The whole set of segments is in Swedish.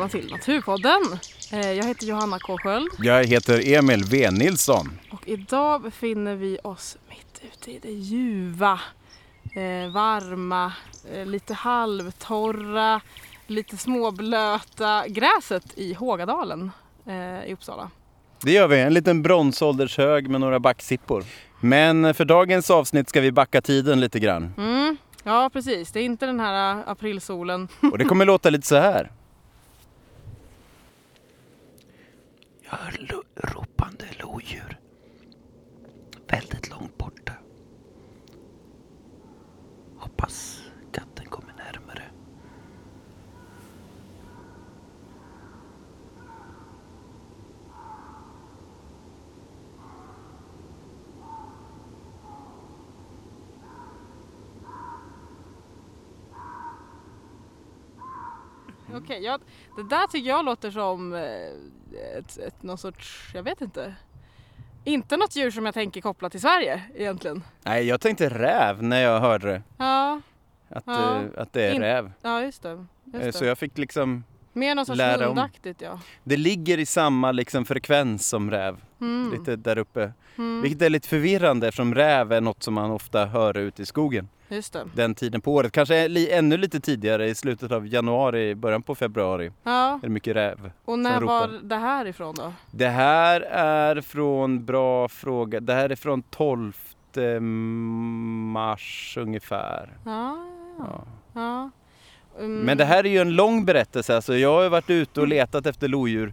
Välkomna till Naturpodden. Eh, Jag heter Johanna K Sköld Jag heter Emil V Nilsson. och idag befinner vi oss mitt ute i det ljuva, eh, varma, eh, lite halvtorra, lite småblöta gräset i Hågadalen i Uppsala. Det gör vi, en liten bronsåldershög med några backsippor. Men för dagens avsnitt ska vi backa tiden lite grann. Mm. Ja precis, det är inte den här aprilsolen. Och det kommer låta lite så här. Jag hör lo- ropande lodjur. Väldigt långt borta. Hoppas Okej, ja, det där tycker jag låter som eh, ett, ett, någon sorts, jag vet inte. Inte något djur som jag tänker koppla till Sverige egentligen. Nej, jag tänkte räv när jag hörde det. Ja, Att, Ja. eh, att det är In- räv. ja just det. Eh, Just Så det. jag fick liksom, Mer någon sorts lära om. hundaktigt ja. det ligger i samma liksom frekvens som räv. Mm. Lite där uppe. Mm. Vilket är lite förvirrande eftersom räv är något som man ofta hör ute i skogen. Just det. Den tiden på året. Kanske li- ännu lite tidigare i slutet av januari, början på februari. Ja, Är det mycket räv. och när var det här ifrån då? Det här är från, bra fråga, det här är från 12 mars ungefär. Ja, ja. Ja. ja. Mm. Men det här är ju en lång berättelse. Alltså jag har ju varit ute och letat efter lodjur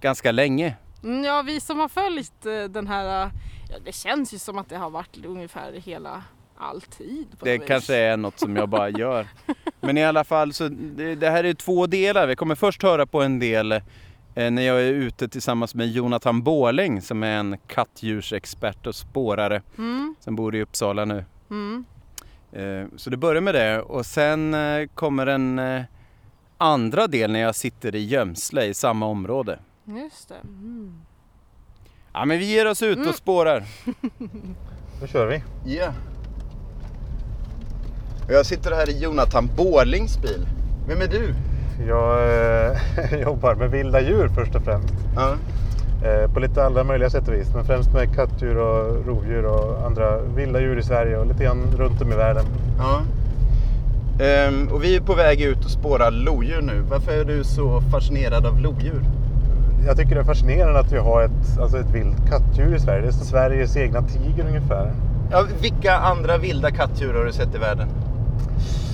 ganska länge. Mm, Ja, vi som har följt eh, den här, eh, ja, det känns ju som att det har varit ungefär hela all tid. På Det vis. kanske är något som jag bara gör. Men i alla fall, så det, det här är två delar. Vi kommer först höra på en del eh, när jag är ute tillsammans med Jonathan Båling som är en kattdjursexpert och spårare Mm, som bor i Uppsala nu. mm. Eh, Så det börjar med det och sen eh, kommer en andra del när jag sitter i gömsle i samma område. Just det. Mm. Ja men vi ger oss ut Mm. och spårar. Då kör vi. Ja. Jag sitter här i Jonathan Bålings bil. Vem är du? Jag eh, jobbar med vilda djur först och främst. Ja. Eh, på lite alla möjliga sätt och vis. Men främst med kattdjur och rovdjur och andra vilda djur i Sverige och lite grann runt om i världen. ja. Ehm, och vi är på väg ut och spåra lodjur nu. Varför är du så fascinerad av lodjur? Jag tycker det är fascinerande att vi har ett, alltså ett vilt kattdjur i Sverige. Det är som Sveriges egna tiger ungefär. Ja, vilka andra vilda kattdjur har du sett i världen?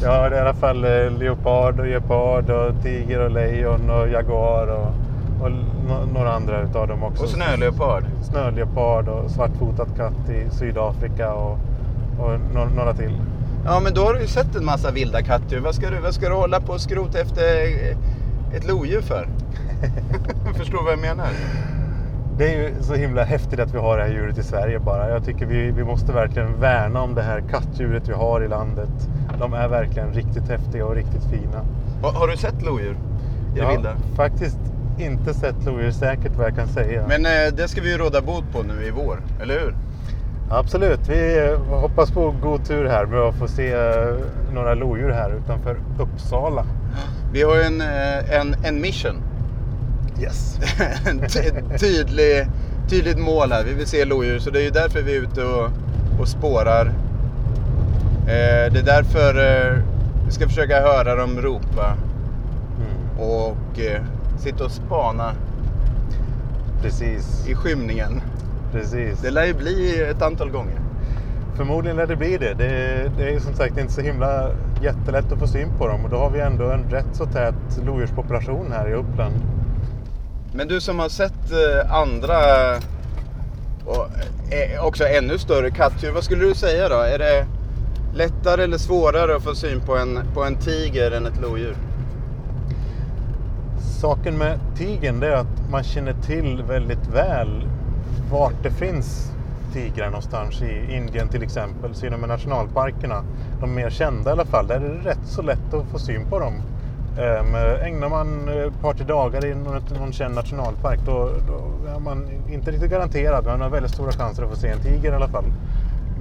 Ja, det är i alla fall eh, leopard och gepard och tiger och lejon och jaguar och, och no- några andra utav dem också. Och snöleopard. Snöleopard och svartfotad katt i Sydafrika och, och no- några till. Ja, men då har du ju sett en massa vilda kattdjur. Vad ska du, vad ska du hålla på och skrota efter eh, ett lodjur för? Förstår du vad jag menar? Det är ju så himla häftigt att vi har det här djuret i Sverige bara. Jag tycker vi, vi måste verkligen värna om det här kattdjuret vi har i landet. De är verkligen riktigt häftiga och riktigt fina. Har, har du sett lodjur i det vilda? har faktiskt inte sett lodjur säkert vad jag kan säga. Men eh, det ska vi ju råda bot på nu i vår, eller hur? Absolut, vi eh, hoppas på god tur här med att få se eh, några lodjur här utanför Uppsala. Vi har ju en, eh, en, en mission. Yes. Ty- tydlig, tydligt mål här. Vi vill se lodjur, så det är ju därför vi är ute och, och spårar. Eh, det är därför eh, vi ska försöka höra dem ropa Mm, och eh, sitta och spana precis, i skymningen. precis. Det lär ju bli ett antal gånger. Förmodligen lär det bli det. Det, det är ju som sagt inte så himla jättelätt att få syn på dem och då har vi ändå en rätt så tät lodjurspopulation här i Uppland. Men du som har sett eh, andra och eh, också ännu större kattdjur, vad skulle du säga då? Är det lättare eller svårare att få syn på en, på en tiger än ett lodjur? Saken med tigern är att man känner till väldigt väl vart det finns tigrar någonstans i Indien till exempel. Så inom nationalparkerna, de mer kända i alla fall, där är det rätt så lätt att få syn på dem. Um, ägnar man ett par till dagar i någon, någon känd nationalpark då, då är man inte riktigt garanterad, men man har väldigt stora chanser att få se en tiger i alla fall.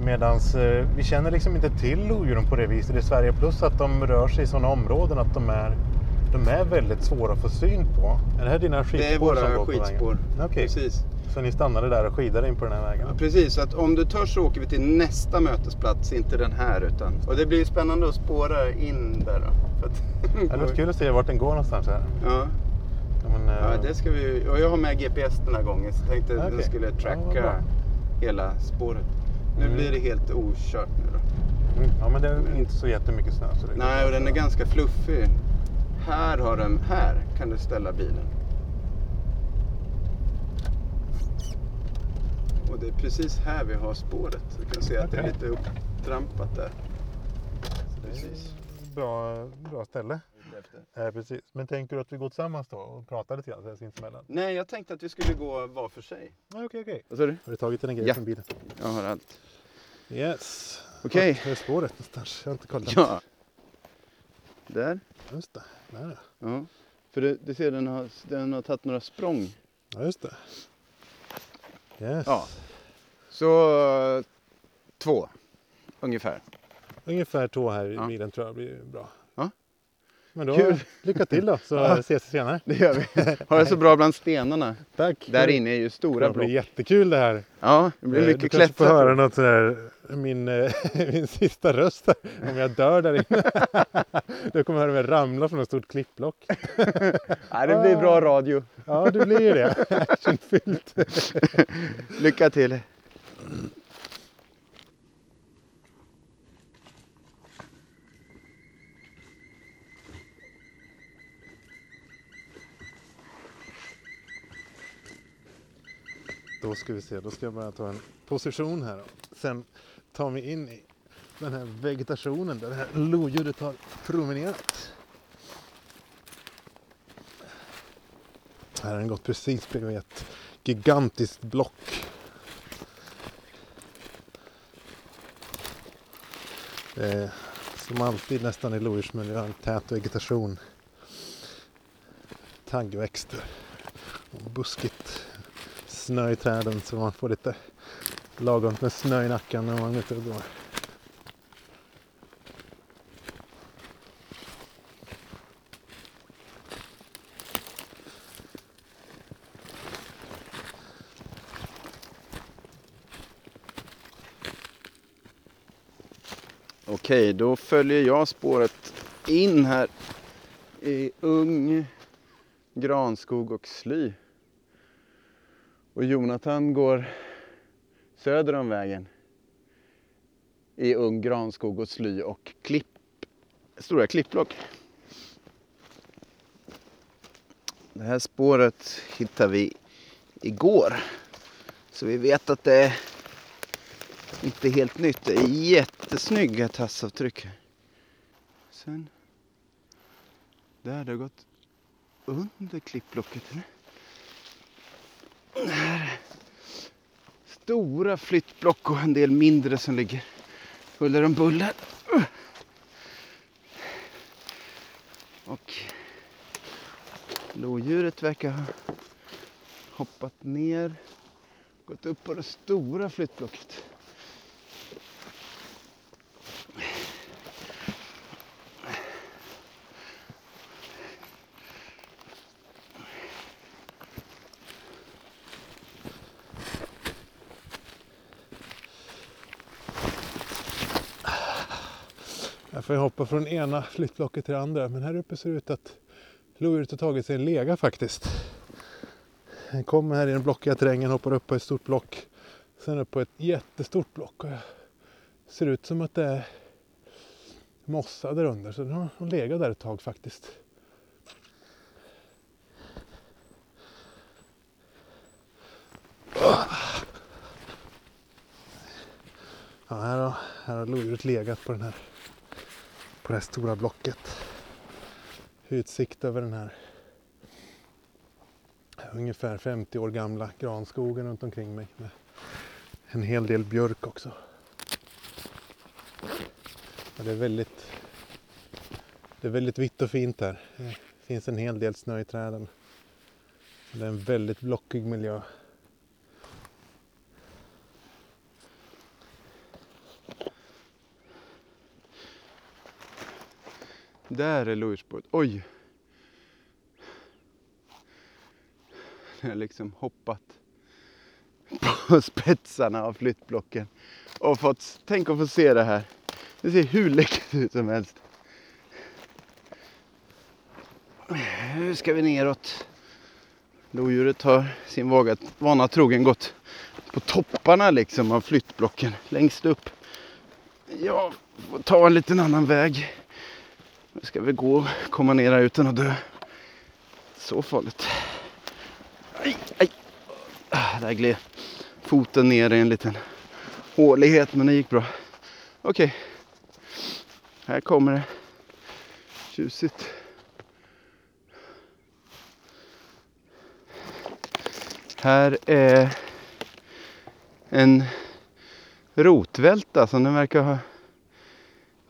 Medan eh, vi känner liksom inte till lodjuren på det viset i Sverige. Plus att de rör sig i sådana områden att de är De är väldigt svåra att få syn på. Är det här dina skidspår Det är som våra på vägen? skidspår. Okej, Precis. Så ni stannade där och skidade in på den här vägen? Ja, precis, så att om du törs så åker vi till nästa mötesplats, inte den här. Utan, och det blir spännande att spåra in där då. För att, Ja, det var kul att se vart den går någonstans här. Ja, Ja, men, eh, ja, det ska vi Och jag har med GPS den här gången så jag tänkte att Okej. den skulle tracka hela spåret. Nu Mm. blir det helt okört nu då. mm, ja, men det är inte så jättemycket snö. Så det Nej, och den är ganska fluffig. Här, har den, här kan du ställa bilen. Och det är precis här vi har spåret. Du kan se att det är Okej. lite upptrampat där. Precis. Bra, bra ställe. Eh, precis. Men tänker du att vi går tillsammans då och pratar lite grann sinsemellan? Nej, jag tänkte att vi skulle gå var för sig. Okej, okej. Vad sa du? Har du tagit en grej Ja. från bilen? Jag har allt. Yes. Okej. Vart är spåret någonstans? Jag har inte kollat. Ja. Där. Just det. Där ja. Ja. För du, du ser, den har, den har tagit några språng. ja, just det. Yes. Ja. Så två, ungefär. Ungefär två här i Ja. bilen tror jag blir bra. Men då, Kul. lycka till då så Ja. ses vi senare. Det gör vi. Har det så bra bland stenarna. Tack. Där inne är ju stora Det blir block. jättekul det här. Ja, det blir Eh, mycket du kanske får klättrat. höra något sådär, min, eh, min sista röst här, om jag dör där inne. du kommer höra mig ramla från ett stort klippblock. Nej, det blir bra radio. Ja, det blir det. Actionfyllt. Lycka till. Då ska vi se, då ska jag bara ta en position här. och Sen tar vi in i den här vegetationen där det här lodjuret har promenerat. Här har den gått precis bredvid ett gigantiskt block. Det är som alltid nästan i lodjursmiljö, tät vegetation. Taggväxter och buskigt snö i träden så man får lite lagom med snö i nacken när man är ute och går. Okej, då följer jag spåret in här i ung granskog och sly. Och Jonathan går söder om vägen i ung granskog och sly och klipp, stora klippblock. Det här spåret hittade vi igår. Så vi vet att det är inte helt nytt. Det är jättesnygga tassavtryck. Sen. Där, det har gått under klippblocket. Eller? Där. Stora flyttblock och en del mindre som ligger huller om buller. Och lodjuret verkar ha hoppat ner, gått upp på det stora flyttblocket. Jag får hoppa från ena flyttblocket till det andra men här uppe ser det ut att lodjuret har tagit sig en lega faktiskt. Den kommer här i den blockiga terrängen, hoppar upp på ett stort block. Sen upp på ett jättestort block. Och det ser ut som att det är mossa där under så den har har legat där ett tag faktiskt. Ja, här har, här har lodjuret legat på, den här, på det här stora blocket. Utsikt över den här ungefär 50 år gamla granskogen runt omkring mig. Med en hel del björk också. Ja, det, är väldigt, det är väldigt vitt och fint här. Det finns en hel del snö i träden. Det är en väldigt blockig miljö. Där är Louisburg. Oj! Jag har liksom hoppat på spetsarna av flyttblocken och fått, tänk att få se det här. Det ser hur läckert ut som helst. Nu ska vi neråt. Lodjuret har sin vaga, vana trogen gått på topparna liksom av flyttblocken längst upp. Jag får ta en liten annan väg. Nu ska vi gå och komma ner här utan att dö. Så farligt. Aj, aj. Ah, där gled foten ner i en liten hålighet men det gick bra. Okej. Här kommer det. Tjusigt. Här är en rotvälta som den verkar ha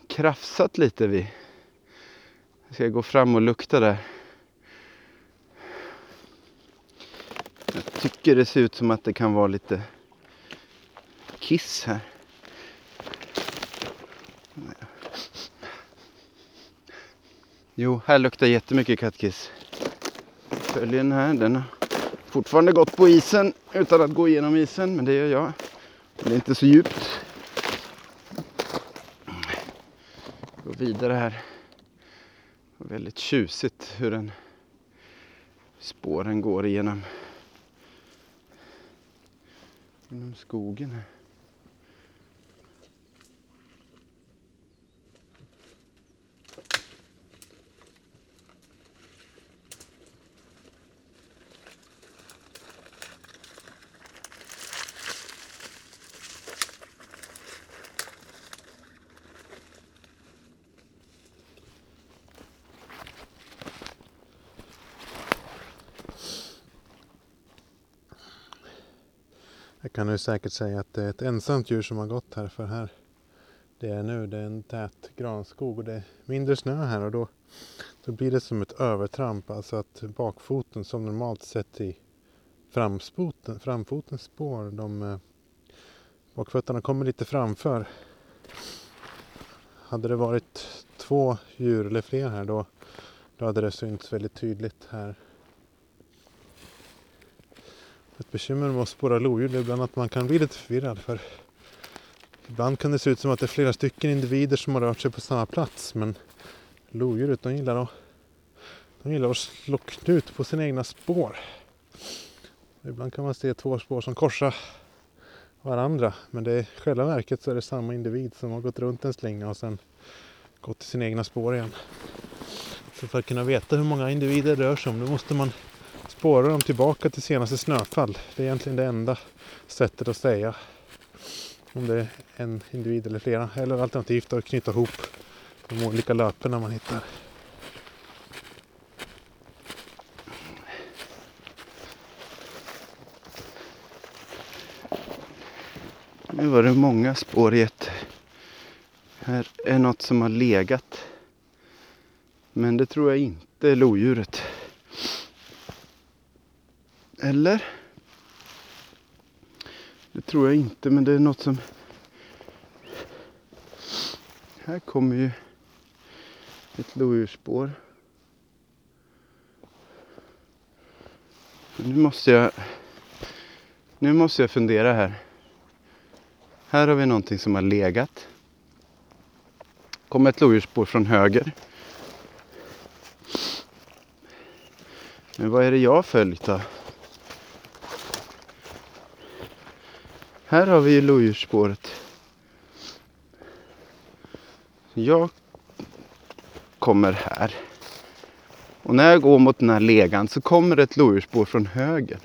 krafsat lite vid. Ska Jag gå fram och lukta där. Jag tycker det ser ut som att det kan vara lite kiss här. Jo, här luktar jättemycket kattkiss. Följer den här. Den har fortfarande gått på isen utan att gå igenom isen, men det gör jag. Det är inte så djupt. Gå vidare här. Väldigt tjusigt hur den spåren går igenom genom skogen här. Kan du säkert säga att det är ett ensamt djur som har gått här för här det är nu det är en tät granskog och det är mindre snö här och då, då blir det som ett övertramp. Alltså att bakfoten som normalt sett i framfoten, framfotens spår, de eh, bakfötterna kommer lite framför. Hade det varit två djur eller fler här då, då hade det synts väldigt tydligt här ett bekymmer med att spåra lodjur är ibland att man kan bli lite förvirrad för ibland kan det se ut som att det är flera stycken individer som har rört sig på samma plats men lodjuret de gillar att, de gillar att slå knut på sina egna spår. Ibland kan man se två spår som korsar varandra men det är, i själva verket så är det samma individ som har gått runt en slinga och sen gått till sina egna spår igen. Så för att kunna veta hur många individer det rör sig om då måste man spåra dem tillbaka till senaste snöfall. Det är egentligen det enda sättet att säga om det är en individ eller flera. Eller alternativt att knyta ihop de olika löperna man hittar. Nu var det många spår i ett. Här är något som har legat. Men det tror jag inte är lodjuret. Eller? Det tror jag inte, men det är något som... Här kommer ju ett lodjursspår. Nu måste jag... Nu måste jag fundera här. Här har vi någonting som har legat. Kommer ett lodjursspår från höger. Men vad är det jag har följt då? Här har vi ju lodjursspåret. Jag kommer här. Och när jag går mot den här legan så kommer ett lodjursspår från höger.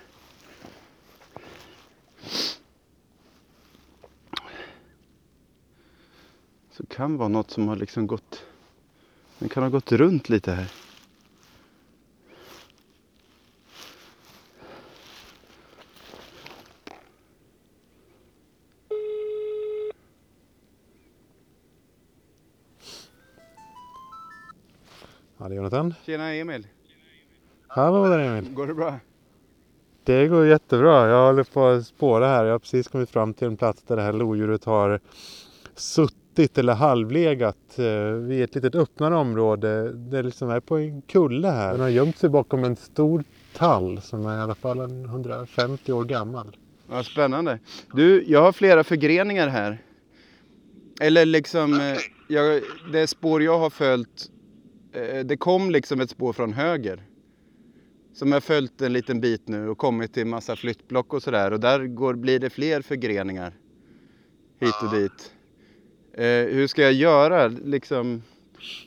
Så det kan vara något som har liksom gått... Den kan ha gått runt lite här. Jonathan. Tjena Emil. Hallå där Emil. Går det bra? Det går jättebra. Jag håller på att spåra här. Jag har precis kommit fram till en plats där det här lodjuret har suttit eller halvlegat eh, vid ett litet öppnare område. Det liksom är på en kulle här. Den har gömt sig bakom en stor tall som är i alla fall 150 år gammal. Ja, spännande. Du, jag har flera förgreningar här. Eller liksom, eh, jag, det spår jag har följt, det kom liksom ett spår från höger. Som jag har följt en liten bit nu och kommit till massa flyttblock och sådär. Och där går, blir det fler förgreningar. Hit och dit. Eh, hur ska jag göra? Liksom,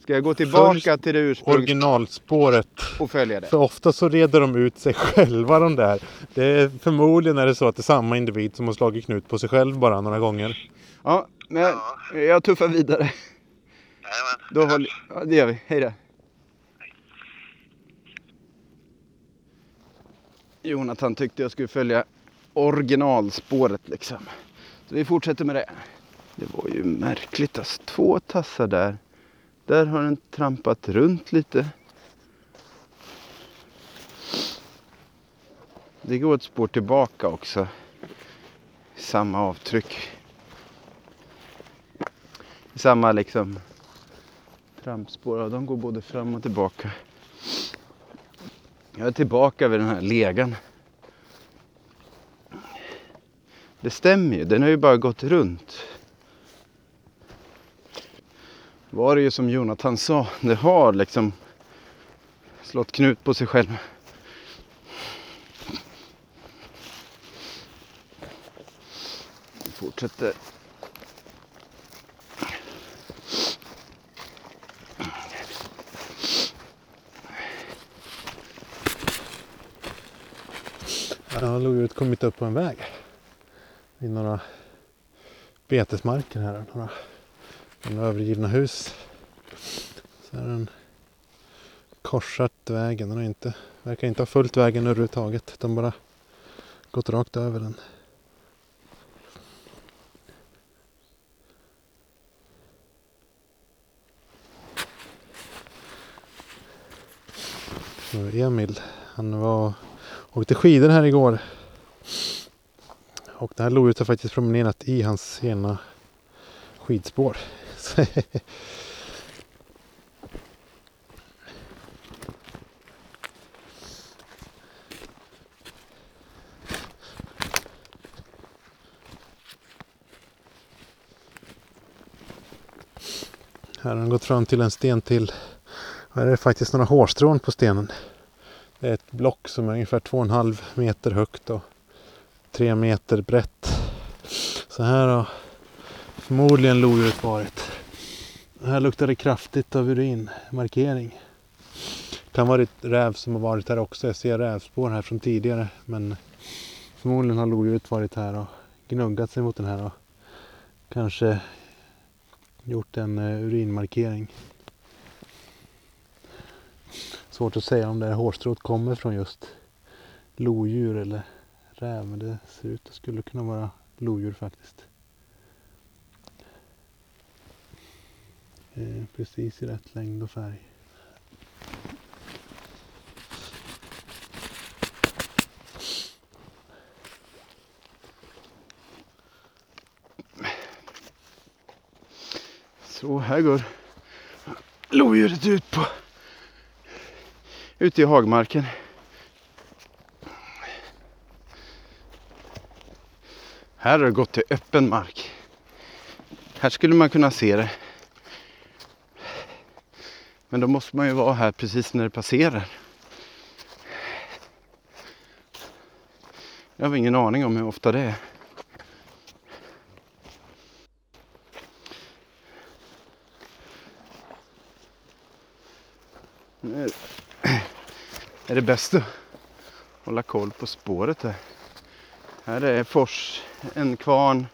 ska jag gå tillbaka till det ursprungliga Originalspåret. och följa det? För ofta så reder de ut sig själva de där. Det är, förmodligen är det så att det är samma individ som har slagit knut på sig själv bara några gånger. Ja, men jag tuffar vidare. Jajamän. Då håller, ja, det gör vi. Hej då. Jonathan tyckte jag skulle följa originalspåret liksom. Så vi fortsätter med det. Det var ju märkligt alltså. Två tassar där. Där har den trampat runt lite. Det går ett spår tillbaka också. Samma avtryck. Samma liksom trampspår. Ja, de går både fram och tillbaka. Jag är tillbaka vid den här legan. Det stämmer ju. Den har ju bara gått runt. Var det ju som Jonathan sa. Det har liksom slått knut på sig själv. Fortsätter. Ja, lodjuret kommit upp på en väg. I några betesmarker här. Några, några övergivna hus. Så här har den korsat vägen. Den har inte, verkar inte ha följt vägen överhuvudtaget. Utan bara gått rakt över den. Emil, han var åkte skidor här igår. Och det här lodjuret har faktiskt promenerat i hans ena skidspår. Här har han gått fram till en sten till. Här är det faktiskt några hårstrån på stenen. Det är ett block som är ungefär 2,5 meter högt och 3 meter brett. Så här har förmodligen lodjuret varit. Här luktar det kraftigt av urinmarkering. Det Kan vara ett räv som har varit här också. Jag ser rävspår här från tidigare. Men förmodligen har lodjuret varit här och gnuggat sig mot den här och kanske gjort en eh, urinmarkering. Svårt att säga om det här hårstrået kommer från just lodjur eller räv. Men det ser ut att skulle kunna vara lodjur faktiskt. Eh, precis i rätt längd och färg. Så här går lodjuret ut på ute i hagmarken. Här har det gått till öppen mark. Här skulle man kunna se det. Men då måste man ju vara här precis när det passerar. Jag har ingen aning om hur ofta det är det- är det bäst att hålla koll på spåret här. Här är fors, en kvarn,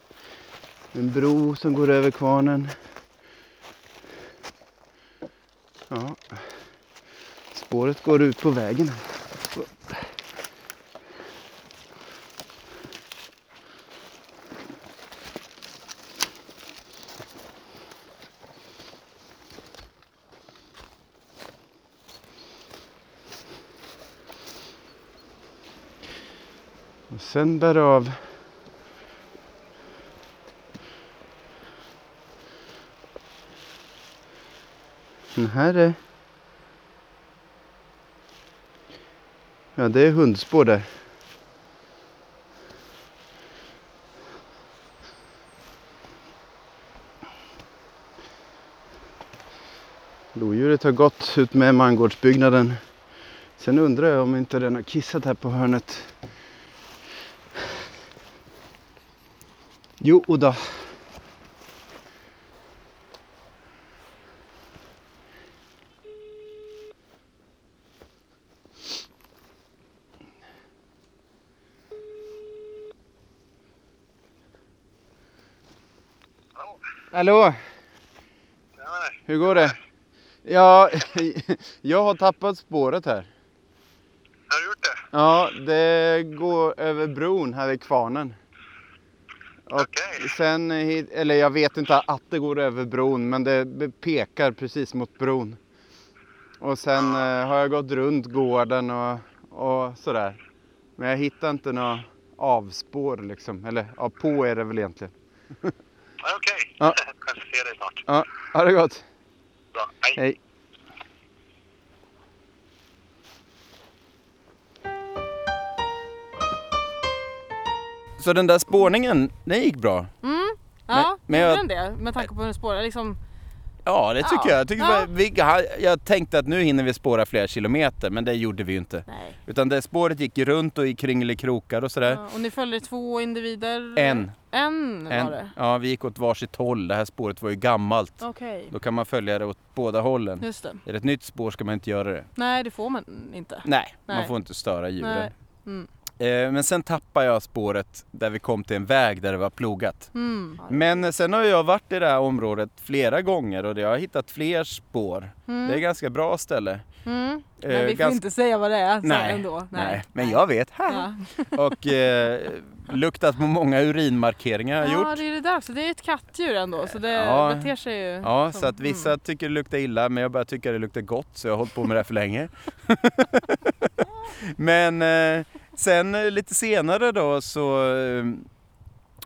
en bro som går över kvarnen. Ja. Spåret går ut på vägen. här. Sen bär av Den här är... Ja, det är hundspår där. Lodjuret har gått ut med mangårdsbyggnaden. Sen undrar jag om inte den har kissat här på hörnet. Jo då. Hallå! Hur går det? Ja, jag har tappat spåret här. Har du gjort det? Ja, det går över bron här vid kvarnen. Och Okej. sen, hit- eller jag vet inte att det går över bron, men det pekar precis mot bron. Och sen eh, har jag gått runt gården och, och sådär. Men jag hittar inte några avspår liksom. Eller ja, på är det väl egentligen. Okej. Ja. Kanske ser dig snart. Ja, ha det gott. Bra. Hej. Hej. Så den där spårningen, den gick bra? Mm. Ja, men gjorde den det? Med tanke på hur den spårar liksom. Ja, det tycker Ja, jag. Jag, tycker ja. vi, jag tänkte att nu hinner vi spåra flera kilometer, men det gjorde vi ju inte. Nej. Utan det spåret gick runt och i kringelikrokar och sådär. Ja, och ni följde två individer? En. En var En, det? ja, vi gick åt varsitt håll. Det här spåret var ju gammalt. Okej, Då kan man följa det åt båda hållen. just det. Är det ett nytt spår ska man inte göra det. Nej, det får man inte. Nej, man Nej. får inte störa djuren. Mm. Eh, men sen tappade jag spåret där vi kom till en väg där det var plogat. Mm. Men sen har jag varit i det här området flera gånger och jag har hittat fler spår. Mm. Det är ett ganska bra ställe. Mm. Eh, Men vi får gans- inte säga vad det är Nej, ändå. Nej, men jag vet. Ja, Och eh, luktat på många urinmarkeringar har jag ja gjort. det är det där också. Det är ett kattdjur ändå så det Ja. beter sig ju Ja, som- så att vissa Mm. tycker det luktar illa men jag börjar tycka det luktar gott så jag har hållit på med det här för länge. men eh, sen eh, lite senare då så eh,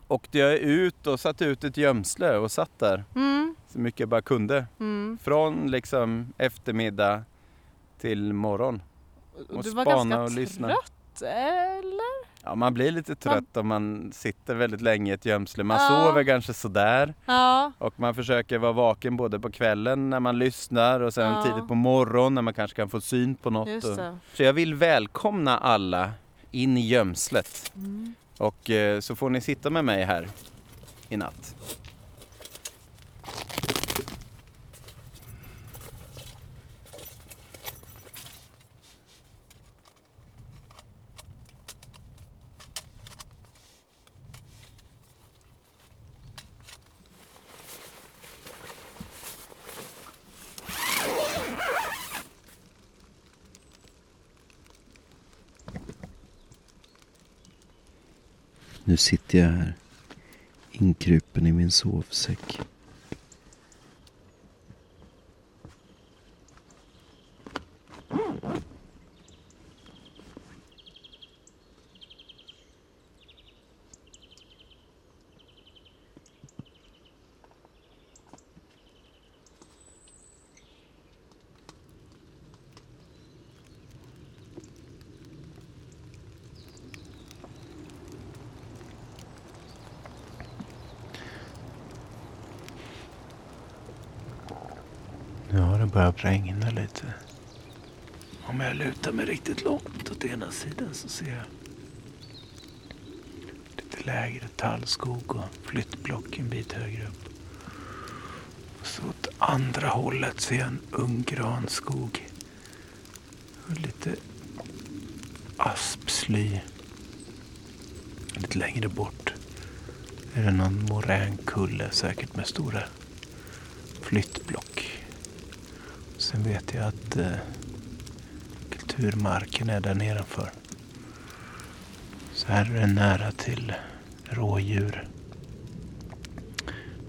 åkte jag ut och satte ut ett gömsle och satt där Mm. så mycket jag bara kunde. Mm. Från liksom eftermiddag till morgon. Och Du var ganska och lyssna. trött eller? Ja, man blir lite trött om man sitter väldigt länge i ett gömsle. Man Ja. sover kanske sådär. Ja. Och man försöker vara vaken både på kvällen när man lyssnar och sen Ja. tidigt på morgonen när man kanske kan få syn på något. Just och-. Så jag vill välkomna alla in i gömslet. Mm. Och eh, så får ni sitta med mig här i natt. Nu sitter jag här inkrupen i min sovsäck. Nu har det börjat regna lite. Om jag lutar mig riktigt långt åt ena sidan så ser jag lite lägre tallskog och flyttblock en bit högre upp. Och så åt andra hållet ser jag en ung granskog. Och lite aspsly. Lite längre bort är det någon moränkulle säkert med stora flyttblock. Sen vet jag att eh, kulturmarken är där nedanför. Så här är det nära till rådjur.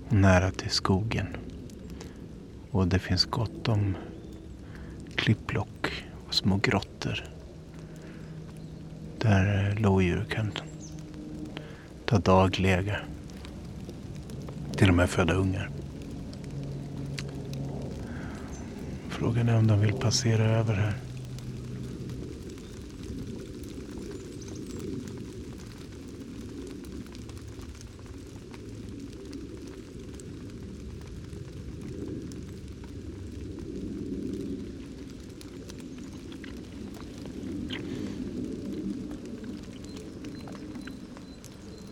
Och nära till skogen. Och det finns gott om klippblock och små grottor. Där eh, lodjur kan ta dagliga... Till och med föda ungar. Frågan är om de vill passera över här.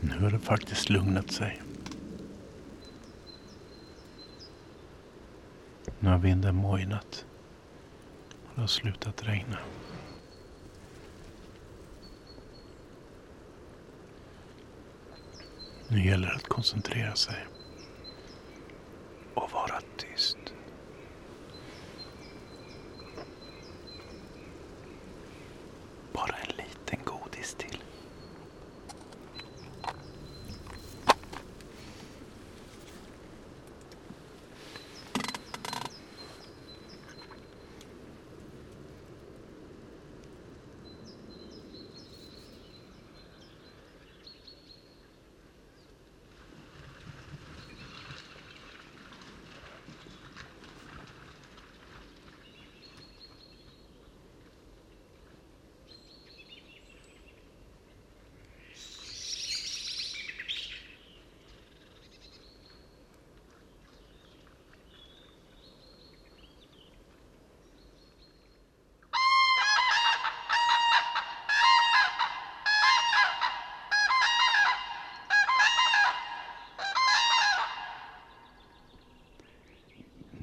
Nu har det faktiskt lugnat sig. Nu har vinden mojnat. Och det har slutat regna. Nu gäller det att koncentrera sig. Och vara tyst. Bara en liten godis till.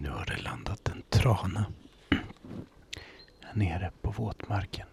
Nu har det landat en trana. Här nere på våtmarken.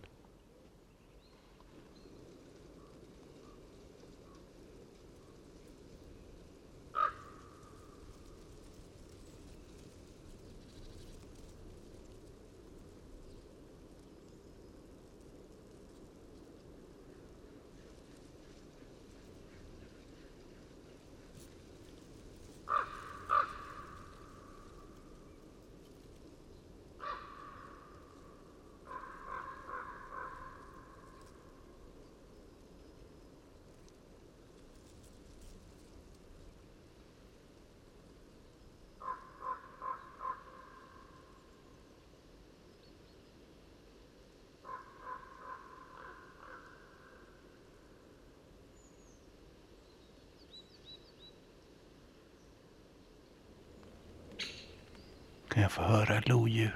Kan jag få höra ett lodjur?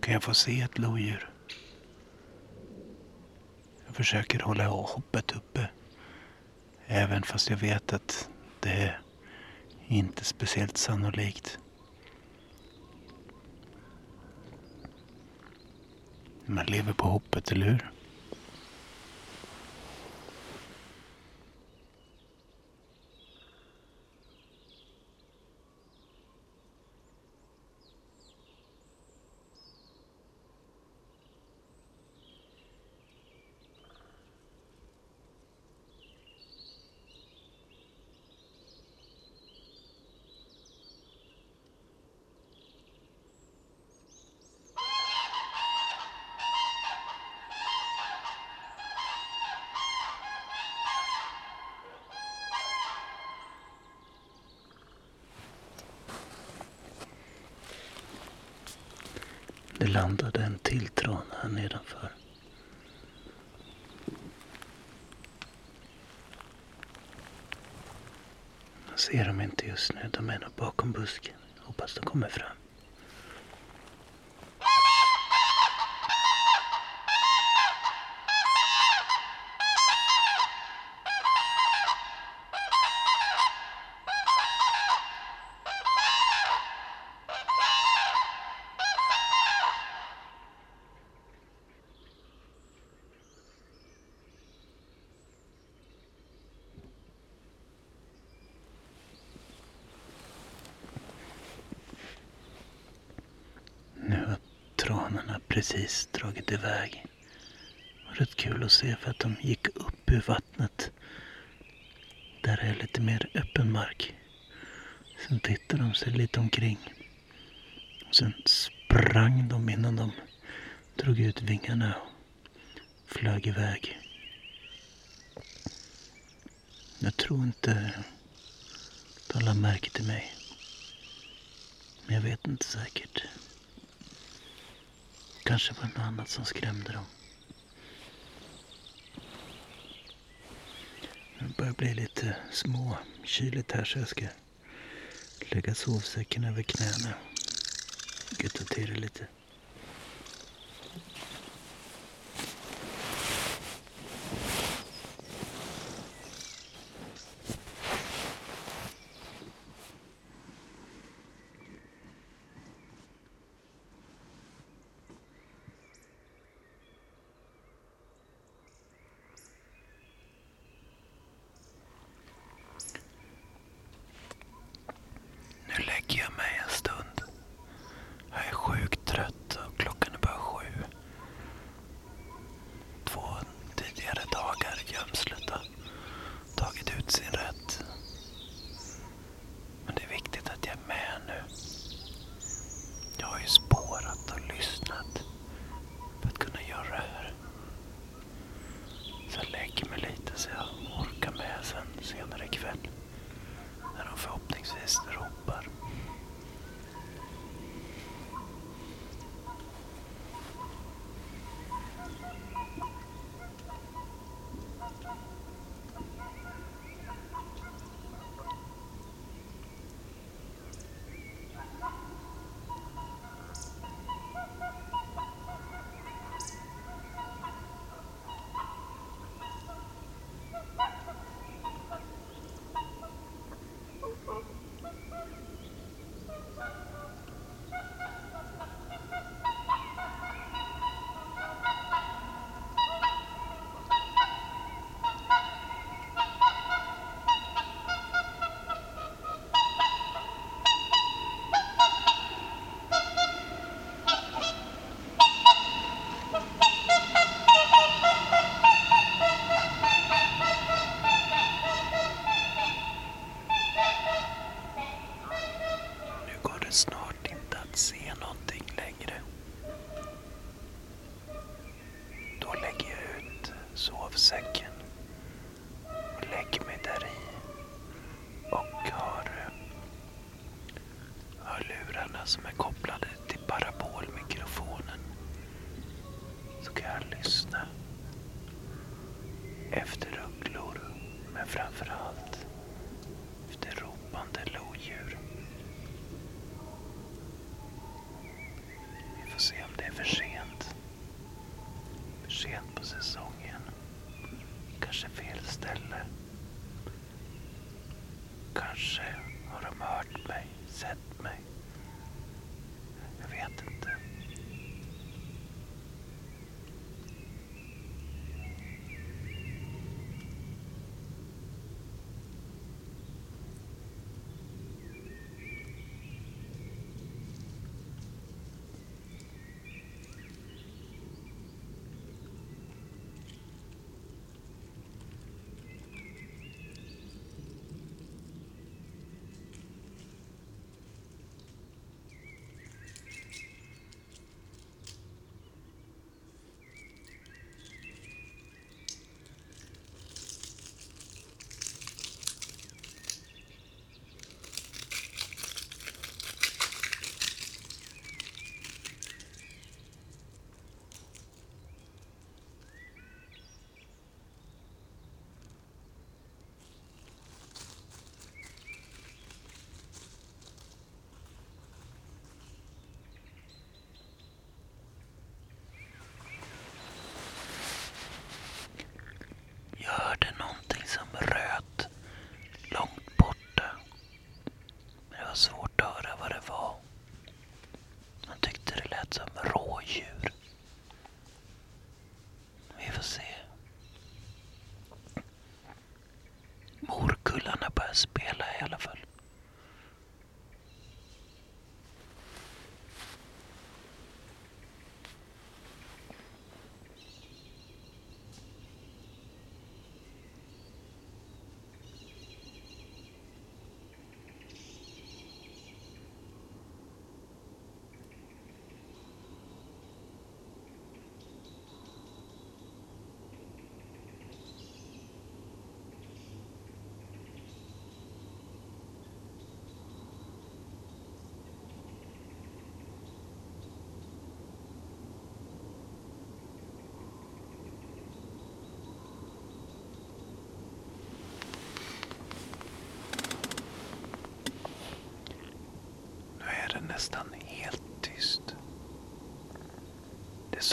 Kan jag få se ett lodjur? Jag försöker hålla hoppet uppe. Även fast jag vet att det är inte speciellt sannolikt. Man lever på hoppet, eller hur? Det landade en till trana här nedanför. Jag ser dem inte just nu. De är nog bakom busken. Hoppas de kommer fram. något annat som skrämde dem. Det börjar bli lite småkyligt här så jag ska lägga sovsäcken över knäna. Gutta till det lite.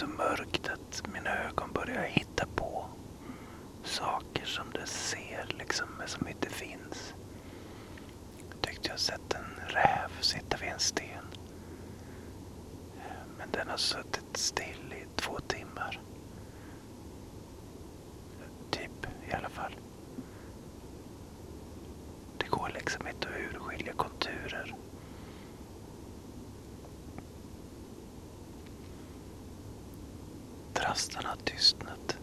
Så mörkt att mina ögon börjar hitta på saker som det ser liksom men som inte finns. Jag tyckte jag sett en räv sitta vid en sten. Men den har suttit still i två timmar. Typ i alla fall. Det går liksom inte att urskilja konturer nästan har tystnat.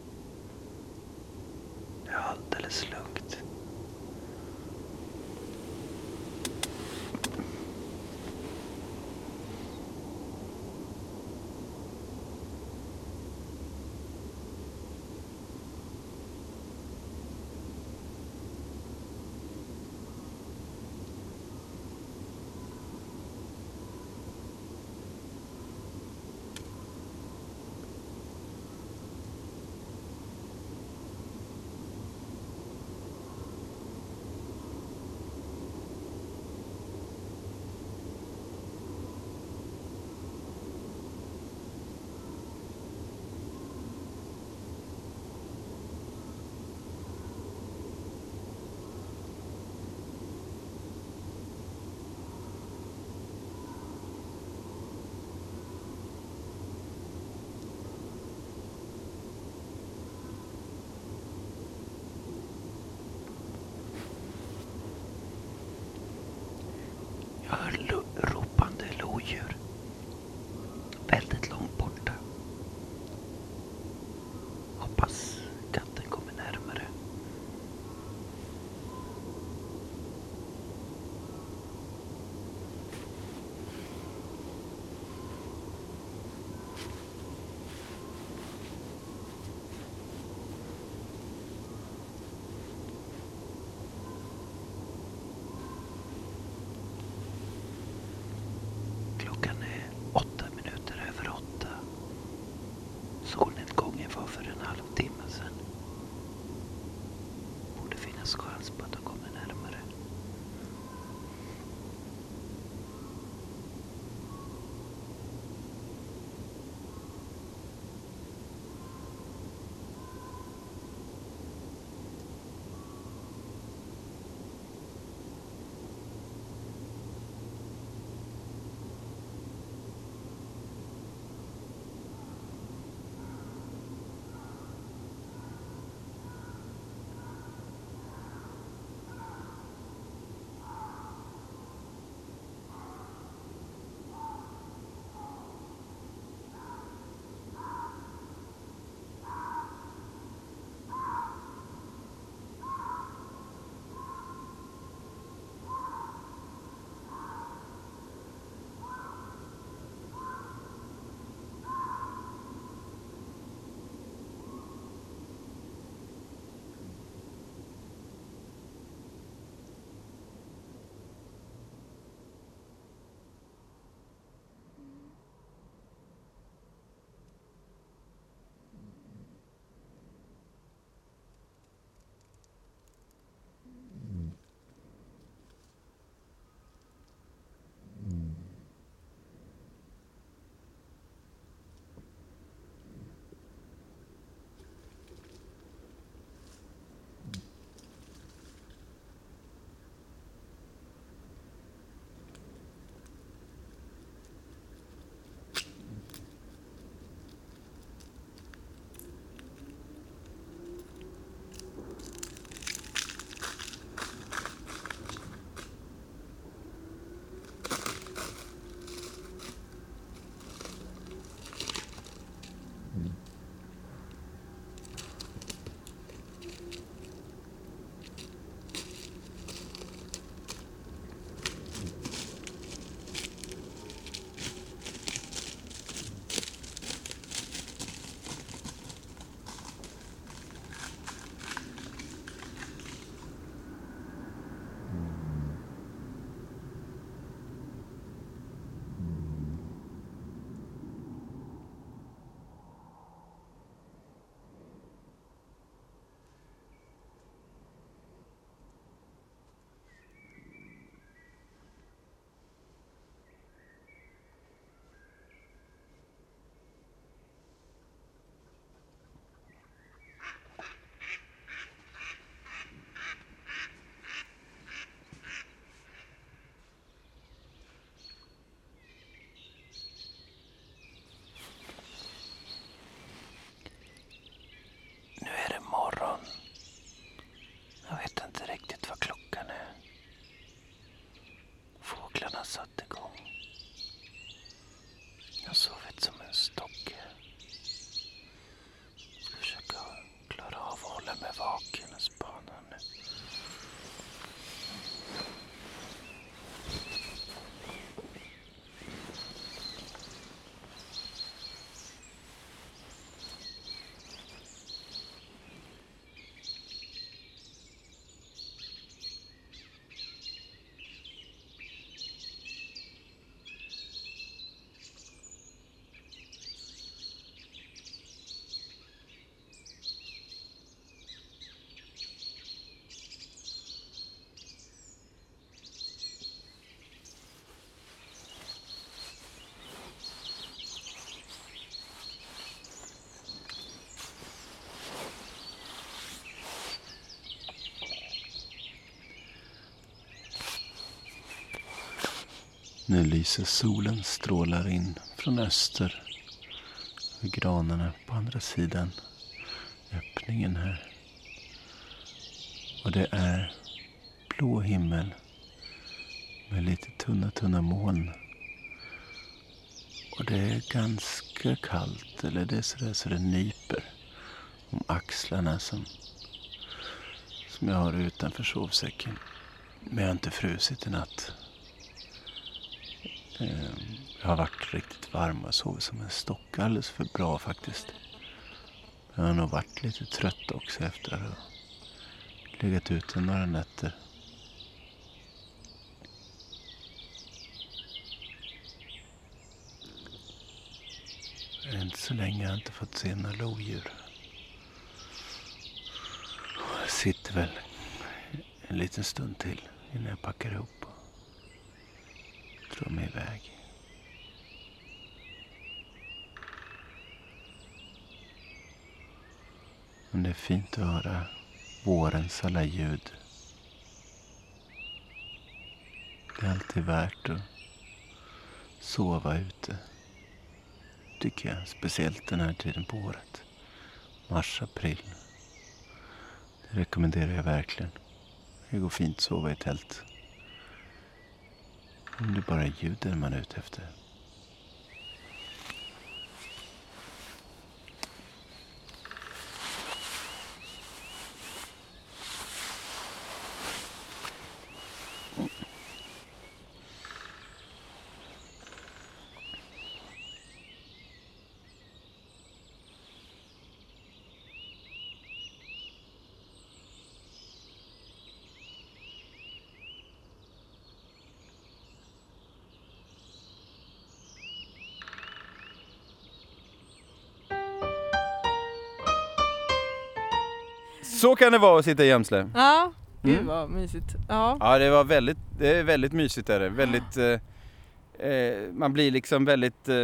Nu lyser solen strålar in från öster. Vid granarna på andra sidan öppningen här. Och det är blå himmel med lite tunna, tunna moln. Och det är ganska kallt, eller det är sådär så det nyper om axlarna som, som jag har utanför sovsäcken. Men jag har inte frusit i natt. Eh, jag har varit riktigt varm och sovit som en stock alldeles för bra faktiskt. Jag har nog varit lite trött också efter att ha legat ute några nätter. Inte så länge har jag inte fått se några lodjur. Jag sitter väl en liten stund till innan jag packar ihop drar mig iväg. Men det är fint att höra vårens alla ljud. Det är alltid värt att sova ute. Tycker jag. Speciellt den här tiden på året. Mars, april. Det rekommenderar jag verkligen. Det går fint att sova i tält. Om det bara är ljuden man är ute efter. Så kan det vara att sitta i Jämsle. Ja, gud Mm. vad mysigt. Ja. Ja, det var väldigt, det är väldigt mysigt är det. Väldigt, eh, eh, man blir liksom väldigt eh,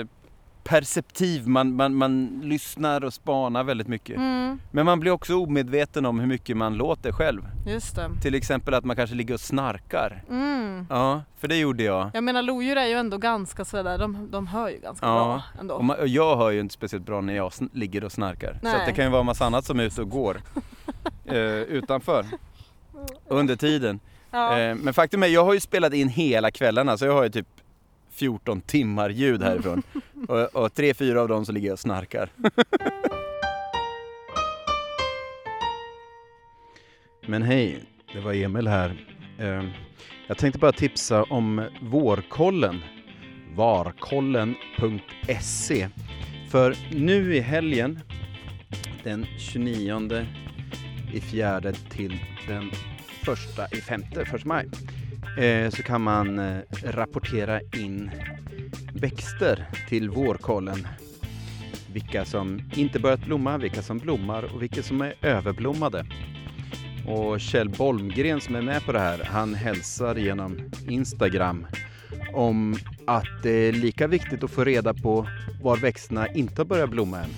perceptiv, man, man, man lyssnar och spanar väldigt mycket. Mm, Men man blir också omedveten om hur mycket man låter själv. just det. Till exempel att man kanske ligger och snarkar. Mm. Ja, för det gjorde jag. Jag menar lodjur är ju ändå ganska sådär, de, de hör ju ganska Ja, bra ändå. Och, man, och jag hör ju inte speciellt bra när jag ligger och snarkar. Så att det Nej. kan ju vara massa annat som är ute och går eh, utanför under tiden. ja. Eh, men faktum är, jag har ju spelat in hela kvällarna så jag har ju typ 14 timmar ljud härifrån. och, och tre, fyra av dem så ligger jag och snarkar. Men hej, det var Emil här. Eh, jag tänkte bara tipsa om Vårkollen. Varkollen.se. För nu i helgen, den 29 i fjärde till den första i femte, första maj, Eh, så kan man eh, rapportera in växter till vårkollen. Vilka som inte börjat blomma, vilka som blommar och vilka som är överblommade. Och Kjell Bolmgren som är med på det här, han hälsar genom Instagram om att det är lika viktigt att få reda på var växterna inte har börjat blomma än.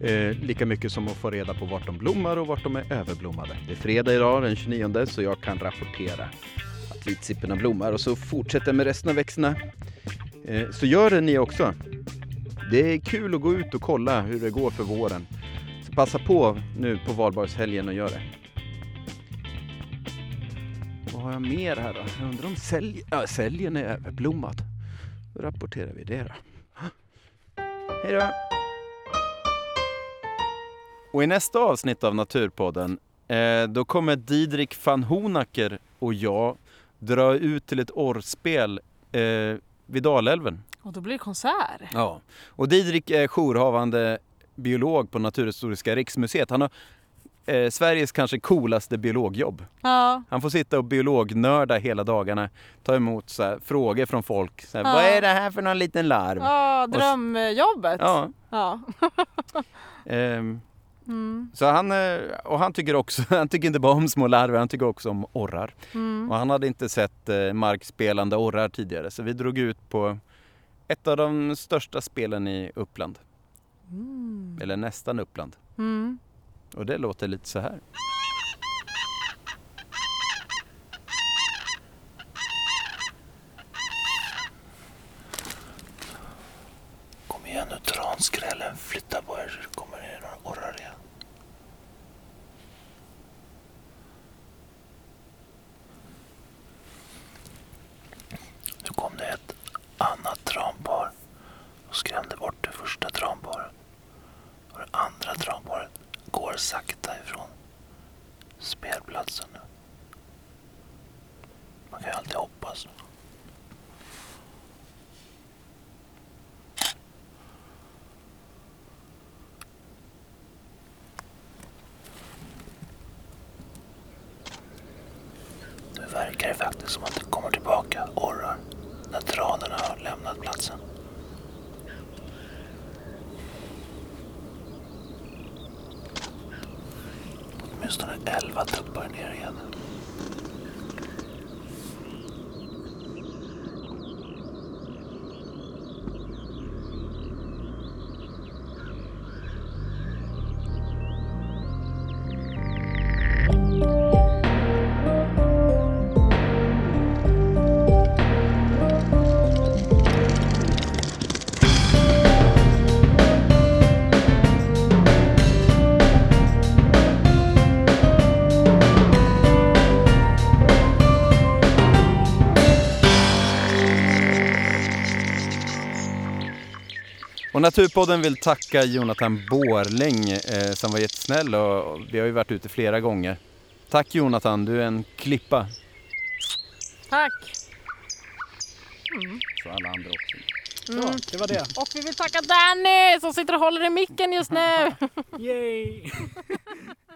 Eh, lika mycket som att få reda på vart de blommar och vart de är överblommade. Det är fredag idag den 29 så jag kan rapportera att vitsipporna blommar och så fortsätter jag med resten av växterna. Eh, så gör det ni också. Det är kul att gå ut och kolla hur det går för våren. Så passa på nu på valborgshelgen och gör det. Vad har jag mer här då? Jag undrar om sälj... ja, säljen är överblommad. Då rapporterar vi det då. Hej då! Och i nästa avsnitt av Naturpodden eh, då kommer Didrik van Honacker och jag dra ut till ett orrspel eh, vid Dalälven. Och då blir det konsert. Ja. Och Didrik är jourhavande biolog på Naturhistoriska riksmuseet. Han har eh, Sveriges kanske coolaste biologjobb. Ja, Han får sitta och biolognörda hela dagarna, ta emot så här, frågor från folk. Så här, Ja. Vad är det här för någon liten larv? ja drömjobbet. Ja. Ja. ehm, Mm. Så han, eh, och han tycker också, han tycker inte bara om små larver, han tycker också om orrar. Mm. Och han hade inte sett eh, markspelande orrar tidigare så vi drog ut på ett av de största spelen i Uppland. Mm. Eller nästan Uppland. Mm. Och det låter lite så här. Kom igen nu transkrällen, flytta på er. Skrämde bort det första tranparet. Och det andra tranparet går sakta ifrån spelplatsen nu. Man kan ju alltid hoppas. Nu verkar det faktiskt som att det kommer tillbaka orrar när tranorna har lämnat platsen. Åtminstone elva tuppar ner igen. Och Naturpodden vill tacka Jonathan Borläng eh, som var jättesnäll och vi har ju varit ute flera gånger. Tack Jonathan, du är en klippa. Tack! Så alla andra också. Ja, det var det. Och vi vill tacka Danny som sitter och håller i micken just nu. Yay!